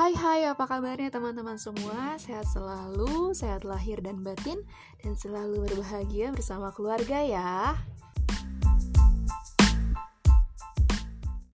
Hai hai apa kabarnya teman-teman semua? Sehat selalu, sehat lahir dan batin Dan selalu berbahagia bersama keluarga ya.